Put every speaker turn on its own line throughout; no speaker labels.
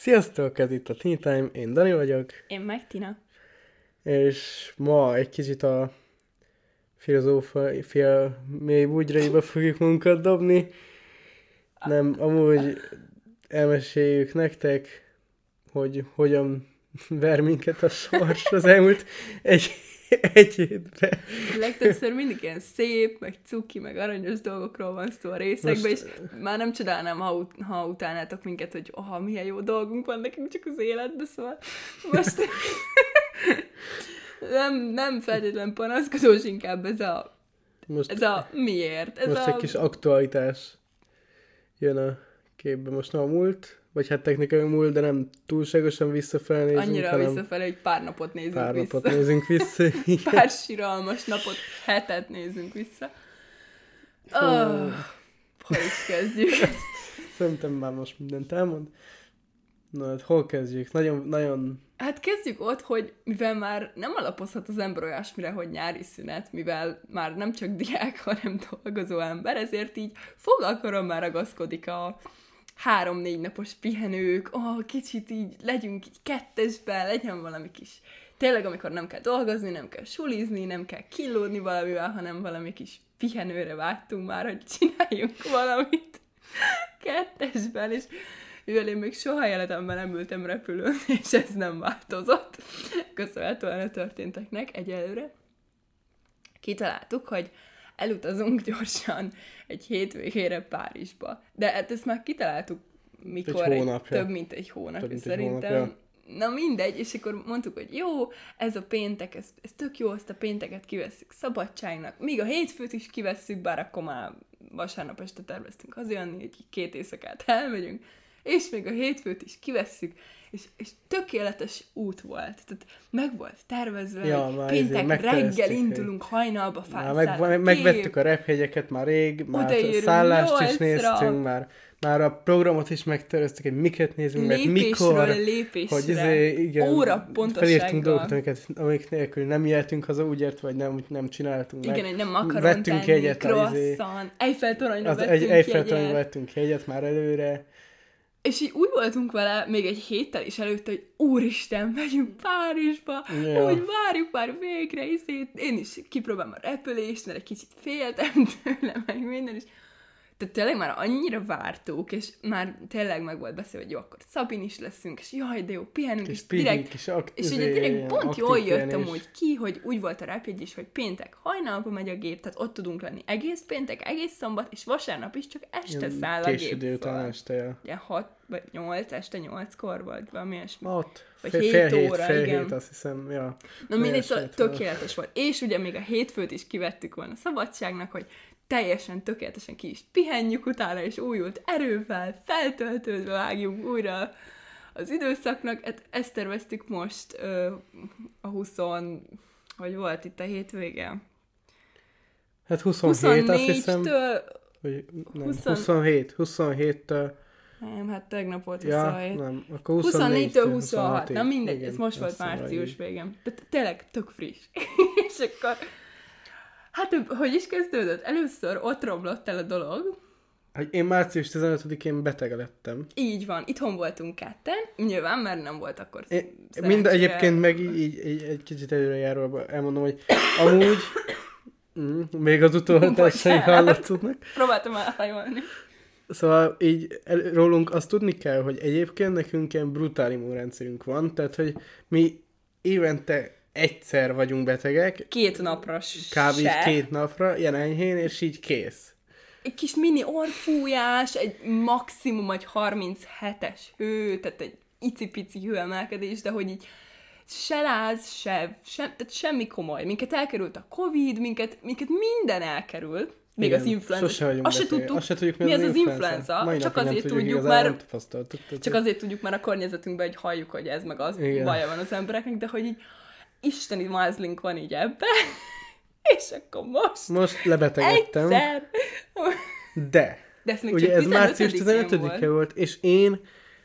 Sziasztok, ez itt a Teen Time, én Dani vagyok,
Én meg Tina.
és ma egy kicsit a filozófia mély bugyraiba fogjuk munkat dobni. Nem, amúgy elmeséljük nektek, hogy hogyan ver minket a sors az elmúlt egy, egy hétben.
Legtöbbször mindig ilyen szép, meg cuki, meg aranyos dolgokról van szó a részekben,
Most-
és már nem csodálnám, ha, ut- ha utálnátok minket, hogy aha, milyen jó dolgunk van nekünk csak az életben, szóval most nem, nem feltétlen panaszkodós, inkább ez a,
Most,
ez a miért. Ez
most
a,
egy kis aktualitás jön a képbe. Most nem a múlt, vagy hát technikai múlt, de nem túlságosan visszafelé nézünk,
annyira
hanem
visszafelé, hogy pár napot nézünk
pár
vissza.
napot nézünk vissza.
Pár síralmas napot, hetet nézünk vissza. Oh, hogy is kezdjük?
Szerintem már most mindent elmond. Na, hát hol kezdjük? Nagyon, nagyon...
Hát kezdjük ott, hogy mivel már nem alapozhat az ember olyasmire, hogy nyári szünet, mivel már nem csak diák, hanem dolgozó ember, ezért így fogalkoron már ragaszkodik a három-négy napos pihenők, oh, kicsit így legyünk így kettesben, legyen valami kis tényleg, amikor nem kell dolgozni, nem kell sulizni, nem kell killódni valamivel, hanem valami kis pihenőre vágytunk már, hogy csináljunk valamit kettesben, és mivel én még soha életemben nem ültem repülőn, és ez nem változott, köszönhetően a történteknek egyelőre, kitaláltuk, hogy elutazunk gyorsan egy hétvégére Párizsba. De hát ezt már kitaláltuk mikor,
Egy hónapja.
több mint egy hónapja
Több mint egy
szerintem.
hónapja.
Na mindegy, és akkor mondtuk, hogy jó, ez a péntek, ez, ez tök jó, azt a pénteket kivesszük szabadságnak, míg a hétfőt is kivesszük, bár akkor már vasárnap este terveztünk hazajönni, hogy két éjszakát elmegyünk, és még a hétfőt is kivesszük, és, és tökéletes út volt. Tehát meg volt tervezve,
Ja,
péntek
izé
reggel indulunk, hajnalba
Már
felszáll
meg, meg, megvettük a rephegyeket már rég, már
Odaérünk
szállást is
nyolcra.
néztünk, már, már a programot is megterveztük, hogy miket nézünk, meg
lépésről
mikor.
lépésre,
Hogy izé, igen,
óra
felírtunk dolgokat, amiket, amik nélkül nem jöttünk haza, úgy ért, vagy nem, nem csináltunk meg.
Igen, egy nem makaron
Vettünk
tenni,
egyet izé-
croissant, Eiffel toronyra
Az
vettünk
egy,
jegyet.
vettünk egyet már előre.
És így úgy voltunk vele még egy héttel is előtte, hogy úristen, megyünk Párizsba,
ja.
hogy várjuk már végre, izét. én is kipróbálom a repülést, mert egy kicsit féltem tőle, meg minden, és tehát tényleg már annyira vártuk, és már tényleg meg volt beszélve, hogy jó, akkor Szabin is leszünk, és jaj, de jó, pihenünk,
Kis
és direkt
kis ak-
És
izé,
ugye direkt
ilyen
pont
aktív
jól jött amúgy ki, hogy úgy volt a repjegy is, hogy péntek hajnalba megy a gép, tehát ott tudunk lenni egész péntek, egész szombat, és vasárnap is csak este
Ilyen
száll a
Késő
gép.
délután
föl.
este, ja.
Ugye 6 vagy 8, este 8-kor, vagy valami ilyesmi.
Ott,
Vagy
fél,
hét
fél hét,
óra,
fél
igen.
hét, azt hiszem, ja.
Na mindegy, szóval tökéletes volt. És ugye még a hétfőt is kivettük volna szabadságnak, hogy teljesen tökéletesen ki is pihenjük utána, és újult erővel, feltöltődve vágjunk újra az időszaknak. Hát ezt terveztük most ö, a 20, hogy volt itt a hétvége?
Hát 27, azt hiszem,
24-től,
vagy nem,
20
27, 27-től,
nem, hát tegnap volt
ja,
27.
nem, akkor 24
24-től 26, na mindegy,
igen,
ez most volt március végén. Tehát tényleg tök friss. és akkor, hát hogy is kezdődött? Először ott romlott el a dolog,
Hogy én március 15-én beteg lettem.
így van, itthon voltunk ketten, nyilván, mert nem volt akkor
Én, mind egyébként meg így, így, így egy kicsit előrejáróba elmondom, hogy amúgy mm, még az utolhatásai hallatszódnak.
Próbáltam elhajolni.
Szóval így el, rólunk azt tudni kell, hogy egyébként nekünk ilyen brutál immunrendszerünk van, tehát hogy mi évente egyszer vagyunk betegek,
Két napra
kb.
se.
két napra, ilyen enyhén, és így kész.
Egy kis mini orfújás, egy maximum egy 37-es hő, tehát egy icipici hőemelkedés, de hogy így se láz, se, se, tehát semmi komoly. Minket elkerült a Covid, minket, minket minden elkerült. Még
Igen,
az influenza.
Sose vagyunk
Azt se tudtuk,
Azt se tudjuk,
mi az az influenza.
Mai
Csak azért
tudjuk,
mert.
Tehát,
Csak azért tudjuk, mert a környezetünkben hogy halljuk, hogy ez meg az.
Igen.
baja van az embereknek, de hogy így isteni mázlink van így ebbe, és akkor most
Most lebetegedtem,
egyszer.
de
De ezt még
ugye
csak
ez március
15-én
15-e
volt.
volt, és én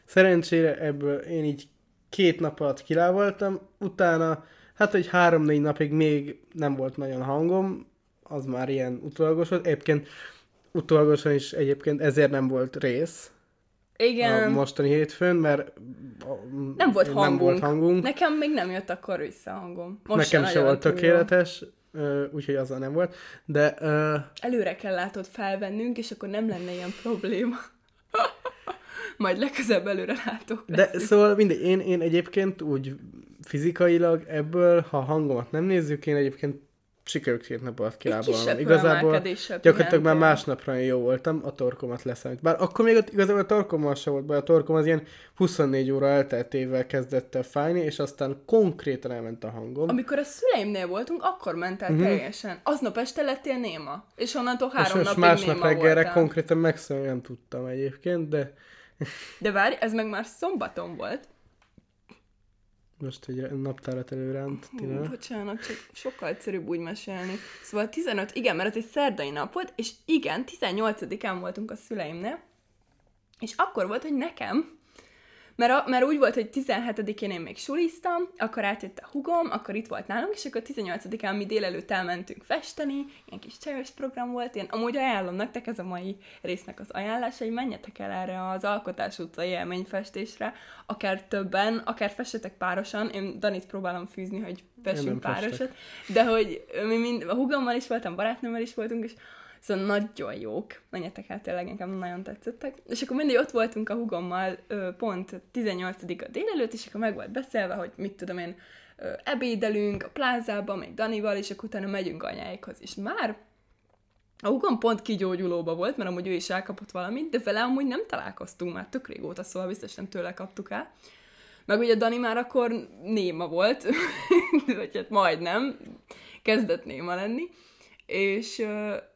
szerencsére ebből én így két nap alatt kilábaltam, utána hát egy három-négy napig még nem volt nagyon hangom, az már ilyen utolagos volt. Egyébként utólagosan is egyébként ezért nem volt rész,
Igen.
a mostani hétfőn, mert
Nem volt
nem
hangunk.
volt hangunk.
Nekem még nem jött akkor vissza a hangom. Most
Nekem se
nagyon
volt tökéletes, úgyhogy azzal nem volt. De ö,
Előre kell látod felvennünk, és akkor nem lenne ilyen probléma. Majd legközelebb előre látok.
De szóval mindegy, én, én egyébként úgy fizikailag ebből, ha a hangomat nem nézzük, én egyébként sikerült két nap alatt kilábalnom. Igazából gyakorlatilag már másnapra jó voltam, a torkomat leszámít. Bár akkor még igazából a torkommal se volt baj, a torkom az ilyen 24 óra elteltével kezdett el fájni, és aztán konkrétan elment a hangom.
Amikor a szüleimnél voltunk, akkor ment el teljesen. Aznap este lettél néma. És onnantól
és
három
most
napig
másnap
néma
reggelre
voltál.
konkrétan megszólni nem tudtam egyébként, de
De várj, ez meg már szombaton volt.
Most egy naptárat előránt, Tina.
bocsánat, csak sokkal egyszerűbb úgy mesélni. Szóval 15, igen, mert ez egy szerdai nap volt, és igen, 18-án voltunk a szüleimnél, és akkor volt, hogy nekem, mert, a, mert úgy volt, hogy 17-én én még suliztam, akkor átjött a hugom, akkor itt volt nálunk, és akkor 18-án mi délelőtt elmentünk festeni, ilyen kis csajos program volt, én amúgy ajánlom nektek, ez a mai résznek az ajánlása, hogy menjetek el erre az Alkotás utcai élményfestésre, akár többen, akár fessetek párosan, én Danit próbálom fűzni, hogy fessünk
nem festek.
párosat, de hogy mi mind, a hugommal is voltam, barátnőmmel is voltunk, és Szóval nagyon jók. Menjetek el, tényleg nekem nagyon tetszettek. És akkor mindig ott voltunk a hugommal pont 18-a délelőtt, és akkor meg volt beszélve, hogy mit tudom én, ebédelünk a plázába, még Danival, és akkor utána megyünk anyáikhoz. És már a hugom pont kigyógyulóba volt, mert amúgy ő is elkapott valamit, de vele amúgy nem találkoztunk már tök régóta, szóval biztos nem tőle kaptuk el. Meg ugye Dani már akkor néma volt, vagy hát majdnem, kezdett néma lenni, és,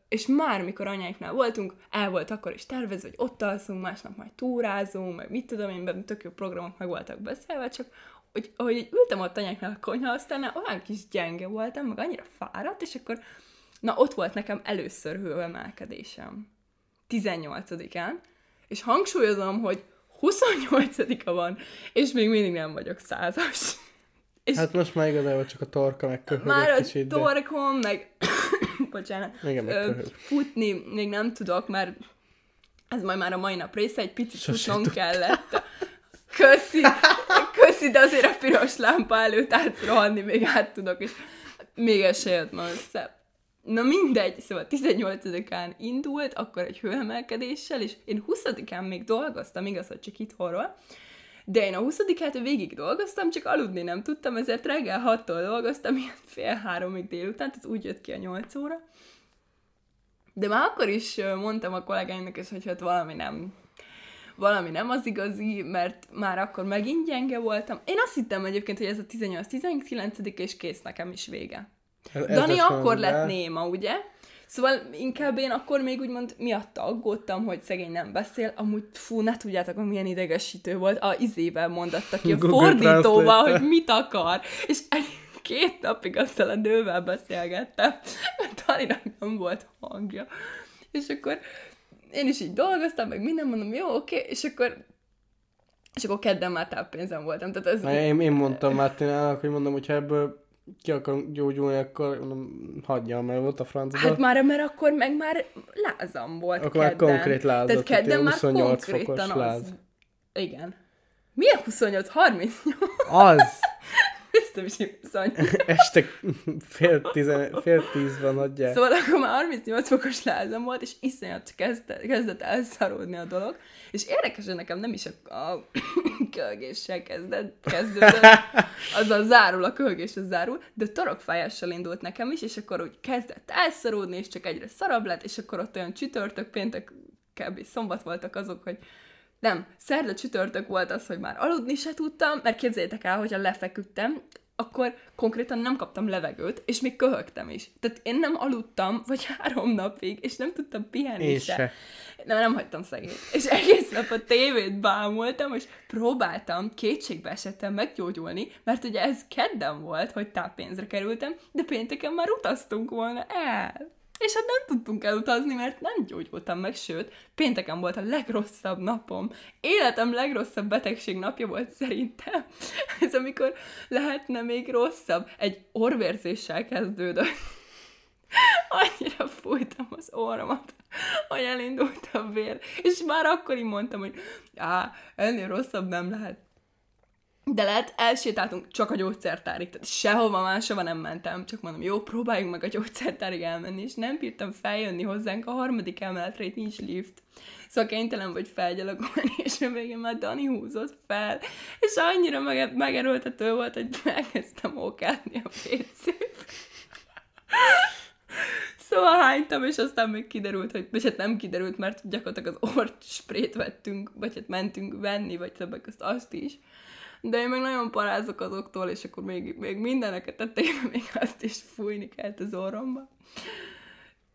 és már mikor anyáiknál voltunk, el volt akkor is tervezve, hogy ott alszunk, másnap majd túrázunk, meg mit tudom én, benne tök jó programok meg voltak beszélve, csak hogy, ahogy így ültem ott anyáknál a konyha, aztán olyan kis gyenge voltam, meg annyira fáradt, és akkor na ott volt nekem először hőemelkedésem. 18-án, és hangsúlyozom, hogy 28-a van, és még mindig nem vagyok százas. És
Hát most már igazából csak a torka megköhög
már
egy
a
kicsit, de...
torkom, meg bocsánat,
Igen,
ö, futni még nem tudok, mert ez majd már a mai nap része, egy picit
Sose
futnom kellett. Köszi, köszi, de azért a piros lámpa előtt át rohanni még át tudok, és még ez se jött ma össze. Na mindegy, szóval 18-án indult, akkor egy hőemelkedéssel, és én 20-án még dolgoztam, igaz, hogy csak itthonról, de én a 20-át végig dolgoztam, csak aludni nem tudtam, ezért reggel 6-tól dolgoztam, ilyen fél háromig délután, tehát úgy jött ki a 8 óra. De már akkor is mondtam a kollégáimnak is, hogy hát valami nem, valami nem az igazi, mert már akkor megint gyenge voltam. Én azt hittem egyébként, hogy ez a 18-19 és kész nekem is vége.
Ez- ez
Dani akkor lett néma, ugye? Szóval inkább én akkor még úgymond miatta aggódtam, hogy szegény nem beszél. Amúgy, fú, ne tudjátok, hogy milyen idegesítő volt. A izével mondatta ki a
Google Translate-tel.
hogy mit akar. És egy, két napig azzal a nővel beszélgettem, mert Daninak nem volt hangja. És akkor én is így dolgoztam, meg minden mondom, jó, oké, és akkor és akkor kedden már táppénzem voltam. Tehát ez,
Na, Én, én mondtam Mártinának, hogy mondom, hogy ha ebből ki akarom gyógyulni, akkor mondom, hagyjam, mert volt a francba.
Hát már, mert akkor meg már lázam volt
Akkor már
kedden.
konkrét lázad,
Tehát kedden már
28
konkrétan
fokos
az.
láz.
Igen. Milyen 28? 38?
Az!
28.
Este fél, tizen, fél tíz van, adják.
Szóval akkor már 38 fokos lázam volt, és iszonyat kezdett, kezdett elszaródni a dolog. És érdekes, hogy nekem nem is a, a kölgéssel kezdett, kezdődött, azzal zárul, a kölgés az zárul, de torokfájással indult nekem is, és akkor úgy kezdett elszaródni, és csak egyre szarabb lett, és akkor ott olyan csütörtök, péntek, kb. szombat voltak azok, hogy nem, szerda csütörtök volt az, hogy már aludni se tudtam, mert képzeljétek el, hogyha lefeküdtem, akkor konkrétan nem kaptam levegőt, és még köhögtem is. Tehát én nem aludtam, vagy három napig, és nem tudtam pihenni
Én
se.
se.
Nem, nem hagytam szegény. És egész nap a tévét bámultam, és próbáltam kétségbe esettem meggyógyulni, mert ugye ez kedden volt, hogy táppénzre kerültem, de pénteken már utaztunk volna el. És hát nem tudtunk elutazni, mert nem gyógyultam meg, sőt, pénteken volt a legrosszabb napom. Életem legrosszabb betegség napja volt szerintem. Ez amikor lehetne még rosszabb. Egy orvérzéssel kezdődött. annyira fújtam az orromat, hogy elindult a vér, és már akkor így mondtam, hogy á, ennél rosszabb nem lehet. De lehet, elsétáltunk csak a gyógyszertárig, tehát sehova máshova nem mentem, csak mondom, jó, próbáljunk meg a gyógyszertárig elmenni, és nem bírtam feljönni hozzánk. A harmadik emeletre, itt nincs lift. Szóval kénytelen vagy felgyalogolni, és a végén már Dani húzott fel, és annyira mege- megerőltető volt, hogy elkezdtem ókálni a wc Szóval hánytam, és aztán még kiderült, hogy, vagy hát nem kiderült, mert gyakorlatilag az ort sprét vettünk, vagy hát mentünk venni, vagy többek között azt is. De én meg nagyon parázok azoktól, és akkor még, még mindeneket tettem, még azt is fújni kellett az orromba.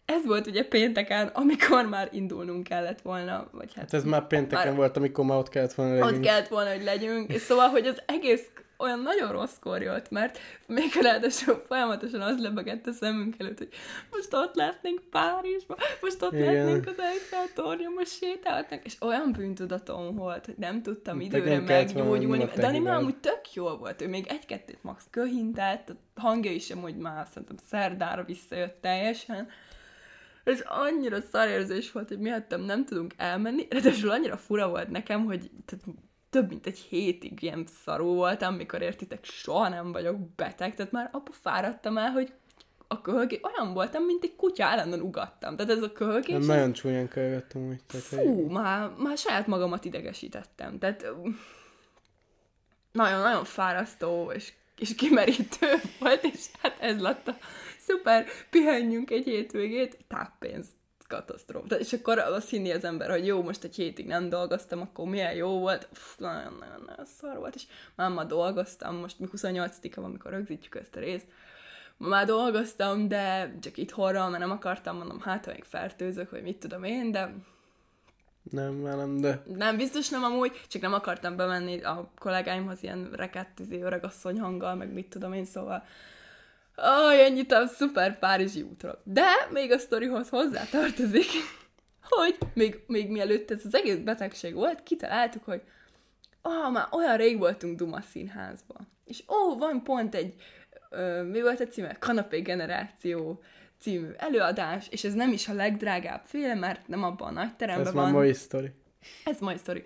Ez volt ugye pénteken, amikor már indulnunk kellett volna, vagy hát...
Hát ez már pénteken már... volt, amikor már ott kellett volna legyünk.
Ott kellett volna, hogy legyünk, és szóval, hogy az egész olyan nagyon rosszkor jött, mert még ráadásul folyamatosan az lebegett a szemünk előtt, hogy most ott lehetnénk Párizsba, most ott Igen. lehetnénk az Eiffel tornya, most sétálhatnánk, és olyan bűntudatom volt, hogy nem tudtam időre meggyógyulni. Dani már amúgy tök jól volt, ő még egy-kettőt max köhintett, a hangja is amúgy már szerintem szerdára visszajött teljesen, és annyira szarérzés volt, hogy miattam nem tudunk elmenni, ráadásul annyira fura volt nekem, hogy tehát több mint egy hétig ilyen szarú voltam, mikor értitek, soha nem vagyok beteg, tehát már apa fáradtam el, hogy a köhögés, olyan voltam, mint egy kutya, állandóan ugattam. Tehát ez a köhögés...
Nem, nagyon csúnyán köhögöttem úgy.
Tehát fú, egy... már, már saját magamat idegesítettem. Tehát nagyon-nagyon fárasztó és, és kimerítő volt, és hát ez lett a szuper, pihenjünk egy hétvégét, táppénz katasztrófa. És akkor azt hinni az ember, hogy jó, most egy hétig nem dolgoztam, akkor milyen jó volt. Nagyon-nagyon szar volt, és már ma dolgoztam, most mi 28 van, amikor rögzítjük ezt a részt, ma már dolgoztam, de csak itthonra, mert nem akartam, mondom, hát, ha még fertőzök, vagy mit tudom én, de
nem, nem, de...
Nem, biztos nem amúgy, csak nem akartam bemenni a kollégáimhoz ilyen rekettizé öregasszony hanggal, meg mit tudom én, szóval Aj, ennyit a szuper Párizsi útról. De még a sztorihoz hozzá tartozik, hogy még, még mielőtt ez az egész betegség volt, kitaláltuk, hogy ah, már olyan rég voltunk Duma színházban. És ó, van pont egy, ö, mi volt a címe? Kanapé generáció című előadás, és ez nem is a legdrágább féle, mert nem abban a nagy teremben
ez
van.
Ez már mai sztori.
Ez mai sztori.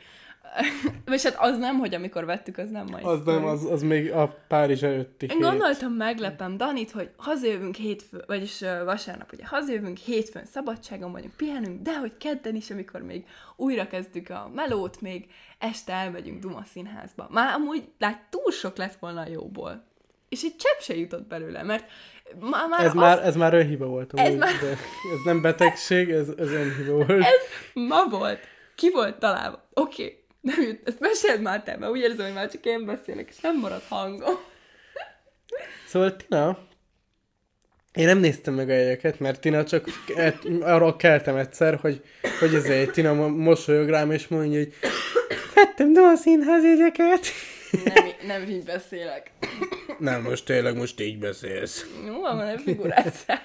Vagy hát az nem, hogy amikor vettük, az nem majd.
Az nem, az, az még a Párizs előtti
Én hét. gondoltam, meglepem Danit, hogy hazajövünk hétfő, vagyis vasárnap, ugye hazajövünk, hétfőn szabadságon vagyunk, pihenünk, de hogy kedden is, amikor még újra kezdjük a melót, még este elmegyünk Duma színházba. Már amúgy lát, túl sok lett volna a jóból. És egy csepp se jutott belőle, mert
már, már ez, az... már, ez már önhiba volt. Ez, már... de ez nem betegség, ez, ez önhiba volt.
Ez ma volt. Ki volt találva? Oké, okay nem jut, ezt meséld már te, mert úgy érzem, hogy már csak én beszélek, és nem marad hangom.
Szóval Tina, én nem néztem meg a jegyeket, mert Tina csak et, arról keltem egyszer, hogy, hogy ezért Tina mosolyog rám, és mondja, hogy vettem Duma színház jegyeket.
Nem, nem így beszélek.
Nem, most tényleg most így beszélsz.
Jó, van, nem figurázzál.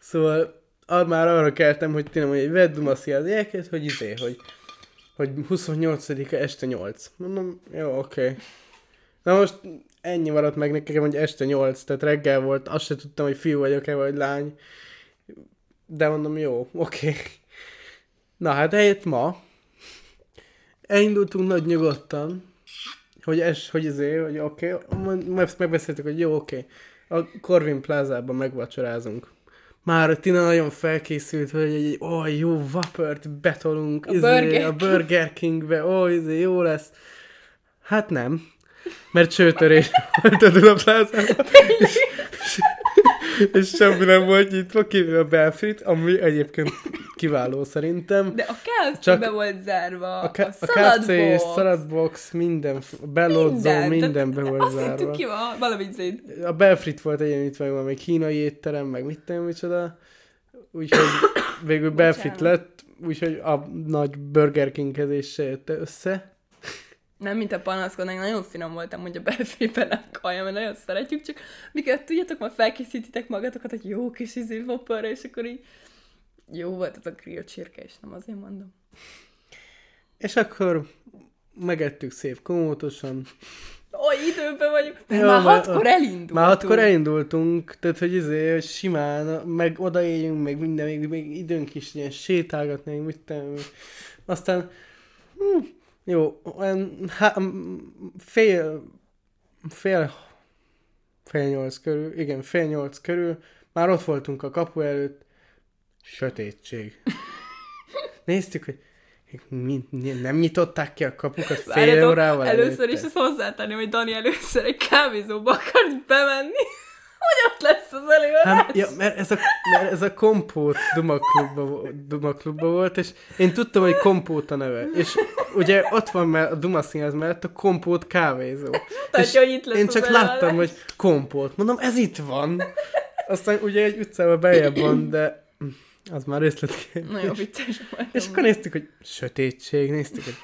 Szóval már arra keltem, hogy Tina mondja, hogy vedd Duma színház jegyeket, hogy izé, hogy hogy 28-a este 8. Mondom, jó, oké. Okay. Na most ennyi maradt meg nekem, hogy este 8, tehát reggel volt, azt se tudtam, hogy fiú vagyok-e, vagy lány. De mondom, jó, oké. Okay. Na hát eljött ma. Elindultunk nagy nyugodtan, hogy ez, hogy ezért, hogy oké, okay. megbeszéltük, hogy jó, oké. Okay. A Corvin plázában megvacsorázunk már Tina nagyon felkészült, hogy egy ó, oh, jó vapört betolunk
a, izé, Burger,
a Burger Kingbe, ó, oh, izé, jó lesz. Hát nem, mert csőtörés volt a Dunaplázában, és, és, semmi nem volt nyitva, kivéve a Belfrit, ami egyébként kiváló szerintem.
De a KFC be volt zárva, a,
a, a KFC szaladbox, minden, a belódzó, minden, minden be volt
azt
zárva. Azt
ki van, valamit szét.
A Belfrit volt egyenlítve, valami kínai étterem, meg mit tudom, micsoda. Úgyhogy végül Belfrit lett, úgyhogy a nagy Burger Kinghez se jött össze.
Nem, mint a panaszkodnánk, nagyon finom voltam, hogy a belfében a kaja, mert nagyon szeretjük, csak mikor tudjátok, már felkészítitek magatokat, hogy jó kis izé és akkor így jó volt az a grill csirke, és nem azért mondom.
És akkor megettük szép komótosan.
oly időben vagyunk. Mert
Jó,
már hatkor elindultunk.
Már hatkor elindultunk, tehát hogy izé, simán, meg odaérjünk, meg minden, még, még időnk is ilyen sétálgatni, meg mit én. aztán hm, jó, olyan há, fél, fél, fél nyolc körül, igen, fél nyolc körül, már ott voltunk a kapu előtt, sötétség. Néztük, hogy mi, nem nyitották ki a kapukat fél
Várjatok,
órával
először
előtte?
is ezt hozzátenném, hogy Dani először egy kávézóba akart bemenni, hogy ott lesz az előadás.
Hát, ja, mert ez a, mert ez a kompót Duma klubba, vo- Duma klubba volt, és én tudtam, hogy kompót a neve. És ugye ott van már a Duma színház mellett a kompót kávézó. És
hogy itt lesz
én csak láttam, hogy kompót. Mondom, ez itt van. Aztán ugye egy utcával beljebb van, de az már részletkérdés.
Nagyon vicces volt.
És akkor néztük, hogy sötétség, néztük, hogy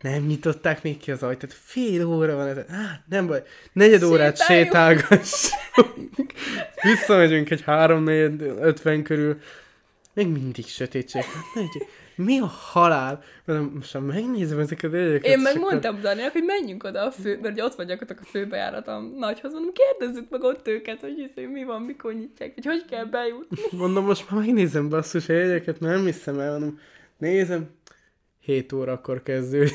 nem nyitották még ki az ajtót. Fél óra van ez. Á, nem baj. Negyed órát sétálgassunk. Visszamegyünk egy három negyed ötven körül. Még mindig sötétség. Hát, mi a halál? Mondom, most már megnézem ezeket a jegyeket.
Én
és
meg
akkor-
Daninak, hogy menjünk oda a fő, mert ugye ott van gyakorlatilag a főbejárat a nagyhoz, mondom, kérdezzük meg ott őket, hogy hiszem, mi van, mikor nyitják, hogy hogy kell bejutni.
Mondom, most már megnézem basszus a jegyeket, nem hiszem el, mondom, nézem, 7 órakor kezdődik.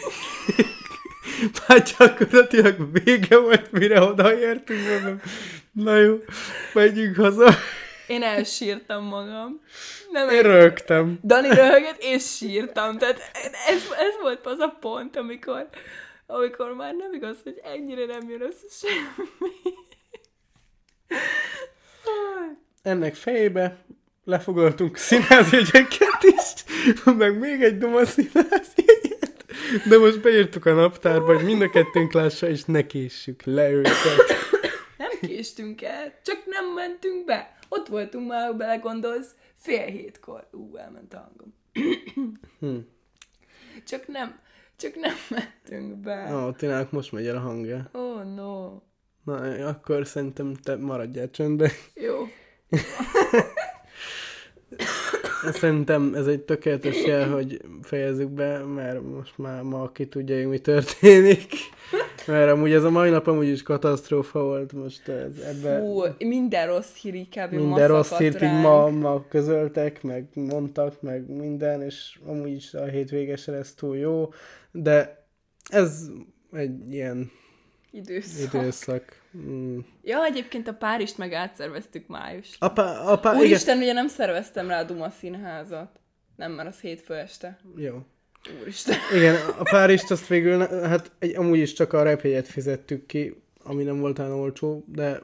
Már gyakorlatilag vége volt, mire odaértünk, mondom, na jó, megyünk haza.
Én elsírtam magam. Nem
Én rögtem.
Dani röhögött, és sírtam. Tehát ez, ez volt az a pont, amikor, amikor már nem igaz, hogy ennyire nem jön össze semmi.
Ennek fejébe lefoglaltunk színházjegyeket is, meg még egy duma színházjegyet. De most beírtuk a naptárba, hogy mind a kettőnk lássa, és ne késsük le őket.
Nem késtünk el, csak nem mentünk be. Ott voltunk már, ha belegondolsz, fél hétkor. Ú, elment a hangom.
Hm.
Csak nem, csak nem mentünk be.
Ó, Tinának most megy el a hangja.
Oh no.
Na, akkor szerintem te maradjál csöndben.
Jó.
Szerintem ez egy tökéletes jel, hogy fejezzük be, mert most már ma ki tudja, hogy mi történik. Mert amúgy ez a mai nap amúgy is katasztrófa volt most ez, ebbe.
Fú, minden rossz hír kb.
minden rossz hírt így ma, ma közöltek, meg mondtak, meg minden, és amúgy is a hétvége se lesz túl jó, de ez egy ilyen
Időszak.
időszak. Mm.
Ja, egyébként a Párizst meg átszerveztük május.
Apa, apa, igen.
Úristen, ugye nem szerveztem rá a Duma színházat. Nem, mert az hétfő este.
Jó.
Úristen.
Igen, a Párizst azt végül, hát egy, amúgy is csak a repjegyet fizettük ki, ami nem volt olyan olcsó, de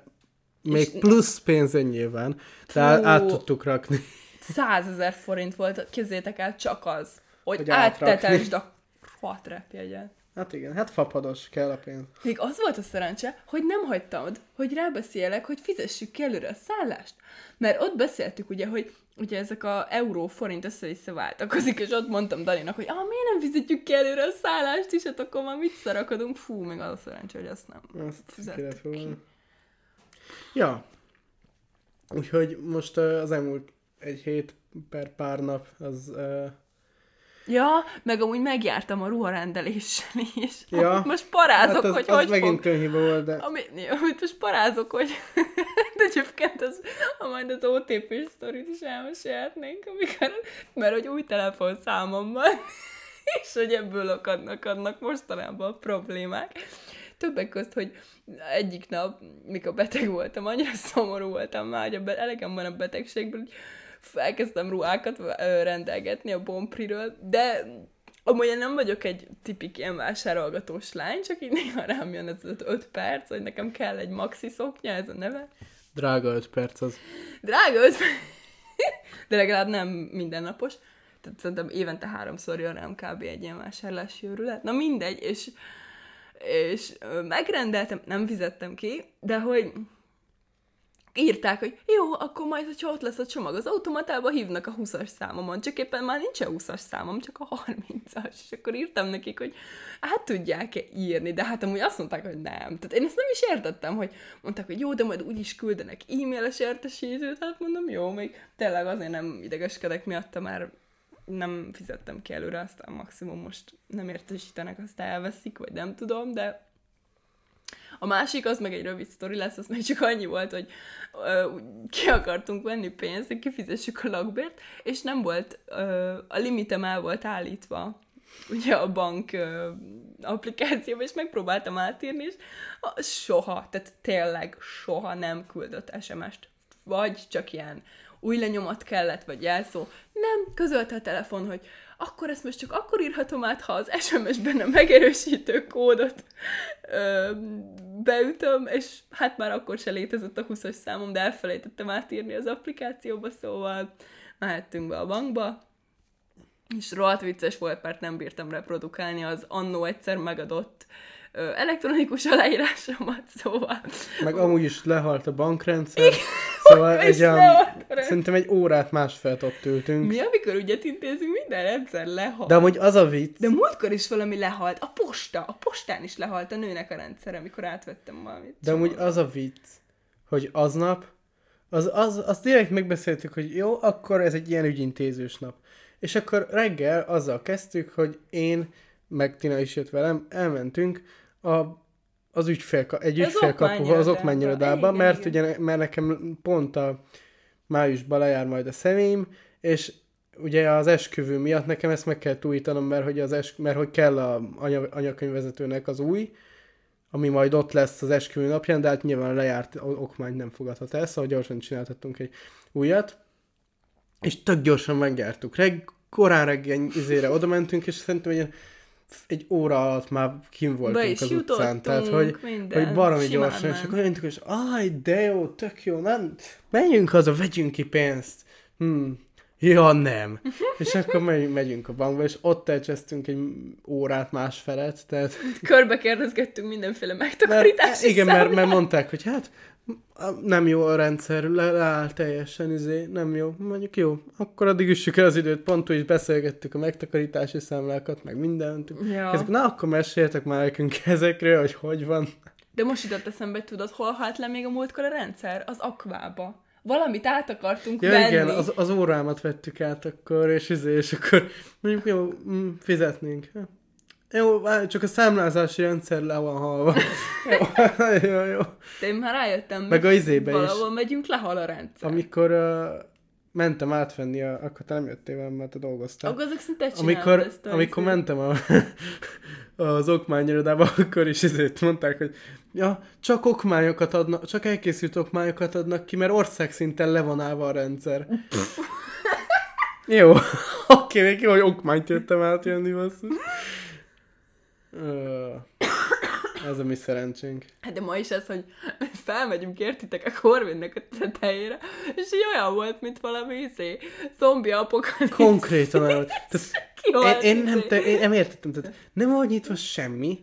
még
És-
plusz pénzen nyilván, de át, át tudtuk rakni.
Százezer forint volt, képzeljétek el, csak az, hogy,
Hogy
áttetesd a rohadt repjegyet.
Hát igen, hát fapados, kell a pénz.
Még az volt a szerencse, hogy nem hagytad, hogy rábeszélek, hogy fizessük ki előre a szállást. Mert ott beszéltük ugye, hogy ugye ezek a euró forint össze-vissza váltakozik, és ott mondtam Daninak, hogy ah, miért nem fizetjük ki előre a szállást is, hát akkor már mit szarakodunk? Fú, még az a szerencse, hogy azt nem
Azt
fizettük ki.
Ja. Úgyhogy most az elmúlt egy hét per pár nap az...
Ja, meg amúgy megjártam a ruharendeléssel is.
Ja.
Most parázok,
hát az,
hogy
az
hogy
megint
fog...
önhiba volt, de...
Ami, amit most parázok, hogy de egyébként az, ha majd az OTP sztorit is elmesélhetnénk, amikor, mert hogy új telefonszámom van, és hogy ebből akadnak, adnak mostanában a problémák. Többek közt, hogy egyik nap, mikor beteg voltam, annyira szomorú voltam már, hogy a elegem van a betegségből, hogy felkezdtem ruhákat rendelgetni a Bompriről, de amúgy én nem vagyok egy tipik ilyen vásárolgatós lány, csak így néha rám jön ez az öt perc, hogy nekem kell egy maxi szoknya, ez a neve.
Drága öt perc az.
Drága öt perc, de legalább nem mindennapos. Tehát szerintem évente háromszor jön rám kb. egy ilyen vásárlási őrület. Na mindegy, és, és megrendeltem, nem fizettem ki, de hogy írták, hogy jó, akkor majd, hogyha ott lesz a csomag az automatában, hívnak a 20-as számomon. Csak éppen már nincs a 20-as számom, csak a 30-as. És akkor írtam nekik, hogy hát tudják-e írni, de hát amúgy azt mondták, hogy nem. Tehát én ezt nem is értettem, hogy mondták, hogy jó, de majd úgyis küldenek e-mailes értesítőt, hát mondom, jó, még tényleg azért nem idegeskedek miatta, már nem fizettem ki előre, aztán maximum most nem értesítenek, azt elveszik, vagy nem tudom, de A másik az meg egy rövid sztori lesz, az meg csak annyi volt, hogy ö, ki akartunk venni pénzt, hogy kifizessük a lakbért, és nem volt, a limitem el volt állítva ugye a bank ö, és megpróbáltam átírni, és soha, tehát tényleg soha nem küldött SMS-t. Vagy csak ilyen új lenyomat kellett, vagy jelszó. Nem, közölte a telefon, hogy akkor ezt most csak akkor írhatom át, ha az SMS-ben a megerősítő kódot ö, beütöm, és hát már akkor se létezett a 20-as számom, de elfelejtettem átírni az applikációba, szóval mehettünk be a bankba, és rohadt vicces volt, mert nem bírtam reprodukálni az annó egyszer megadott elektronikus aláírásomat, szóval...
Meg amúgy is lehalt a bankrendszer, Igen, szóval egy olyan, szerintem egy órát másfelt ott ültünk.
Mi, amikor ügyet intézünk, minden rendszer lehalt.
De amúgy az a vicc...
De múltkor is valami lehalt. A posta, a postán is lehalt a nőnek a rendszer, amikor átvettem valamit.
De amúgy az a vicc, hogy aznap, az, az, az direkt megbeszéltük, hogy jó, akkor ez egy ilyen ügyintézős nap. És akkor reggel azzal kezdtük, hogy én, meg Tina is jött velem, elmentünk a, az ügyfél, egy ügyfélkapuhoz, az okmányirodába, mert igen. ugye mert nekem pont a májusban lejár majd a személyim, és ugye az esküvő miatt nekem ezt meg kell újítanom, mert hogy, az esk, mert hogy kell a anya, anyakönyvvezetőnek az új, ami majd ott lesz az esküvő napján, de hát nyilván lejárt okmány nem fogadhat el, szóval gyorsan csináltattunk egy újat és tök gyorsan megjártuk. Reg, korán reggel izére oda mentünk, és szerintem egy, egy óra alatt már kim voltunk az utcán. Tehát, hogy, minden, hogy baromi gyorsan, és akkor jöntünk, és aj, de jó, tök jó, nem, menjünk haza, vegyünk ki pénzt. Hmm. Ja, nem. és akkor megy, megyünk a bankba, és ott elcsesztünk egy órát másfelet, tehát...
Körbe kérdezgettünk mindenféle megtakarítási mert,
Igen, mert, mert mondták, hogy hát nem jó a rendszer, le, leáll teljesen, izé, nem jó. Mondjuk jó, akkor addig üssük el az időt, pont úgy beszélgettük a megtakarítási számlákat, meg mindent. Ja. Ezek, na akkor meséltek már nekünk ezekről, hogy hogy van.
De most jutott eszembe, tudod, hol halt le még a múltkor a rendszer? Az akvába. Valamit át akartunk
ja,
venni.
igen, az, az órámat vettük át akkor, és, izé, és akkor mondjuk jó, fizetnénk. Jó, csak a számlázási rendszer le van halva. jó, jó, jó.
De én már rájöttem,
meg a izébe
valahol is. megyünk, lehal a rendszer.
Amikor uh, mentem átvenni, a, akkor te nem jöttél velem, mert te dolgoztál.
Akkor azok szinte
Amikor, ezt amikor mentem a, az okmányirodába, akkor is ezért mondták, hogy ja, csak okmányokat adnak, csak elkészült okmányokat adnak ki, mert országszinten le van állva a rendszer. jó, oké, okay, jó, hogy okmányt jöttem átjönni, basszus. Ez a mi szerencsénk.
Hát de ma is ez, hogy felmegyünk értitek a Corvinnek a tetejére, és olyan volt, mint valami izé, zombi apokalipszis.
Konkrétan olyan. Tehát, én, én, nem, te, én nem értettem, tehát nem volt nyitva semmi,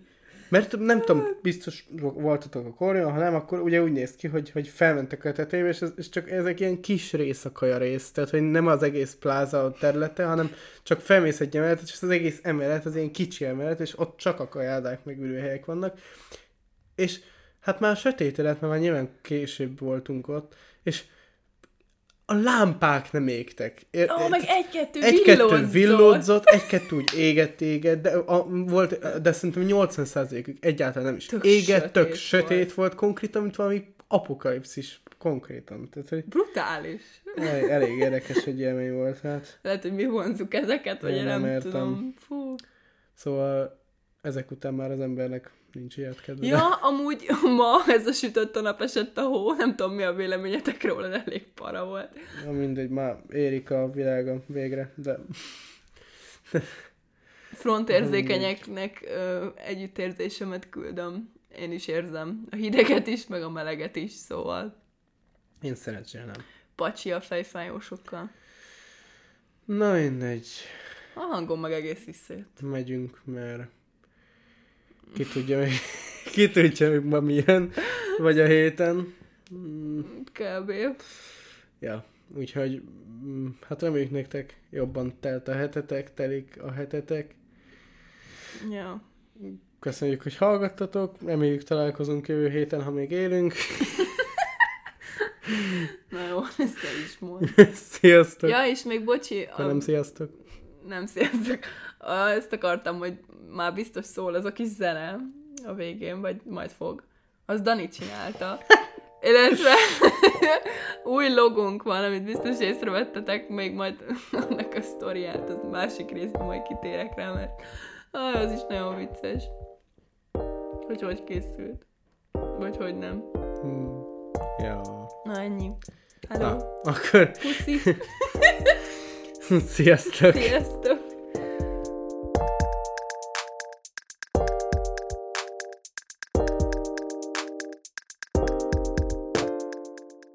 mert nem tudom, biztos voltatok a korjon, ha nem, akkor ugye úgy néz ki, hogy, hogy felmentek a tetejébe, és, ez, és csak ezek ilyen kis részakaja rész, tehát hogy nem az egész pláza a területe, hanem csak felmész egy emeletet, és az egész emelet az ilyen kicsi emelet, és ott csak a kajádák meg ülőhelyek vannak. És hát már sötétedett, mert már nyilván később voltunk ott, és a lámpák nem égtek.
Ó, oh, meg egy-kettő egy villódzott. villódzott,
egy-kettő úgy égett, égett, de, a, volt, de szerintem 80%-ük egyáltalán nem is tök égett, sötét tök volt. sötét volt konkrétan, mint valami apokalipszis konkrétan. Tehát, hogy
Brutális.
Elég, elég érdekes egy élmény volt. Hát.
Lehet, hogy mi vonzuk ezeket, vagy én nem, nem tudom. Fú.
Szóval ezek után már az embernek nincs ilyet kedve.
Ja, amúgy ma ez a sütött a nap esett a hó, nem tudom mi a véleményetek róla, de elég para volt.
Na mindegy, már érik a világa végre, de...
Frontérzékenyeknek ö, együttérzésemet küldöm. Én is érzem. A hideget is, meg a meleget is, szóval.
Én szerencsére nem.
Pacsi a fejfájósokkal.
Na mindegy.
A hangom meg egész visszajött.
Megyünk, mert ki tudja még, ki tudja még ma milyen, vagy a héten.
Kb.
Ja, úgyhogy mm, hát reméljük nektek jobban telt a hetetek, telik a hetetek.
Ja.
Köszönjük, hogy hallgattatok, reméljük találkozunk jövő héten, ha még élünk.
Na jó, ezt te is mond.
sziasztok!
Ja, és még bocsi...
A... Nem sziasztok.
Nem sziasztok. Ezt akartam, hogy már biztos szól ez a kis zene a végén, vagy majd fog. Az Dani csinálta. Illetve új logónk van, amit biztos észrevettetek, még majd annak a sztoriát, az másik részben majd kitérek rá, mert ah, az is nagyon vicces. Hogy hogy készült. Vagy hogy nem.
Hmm. Ja.
Na ennyi. Hello.
Na, akkor
Puszi.
sziasztok!
Sziasztok.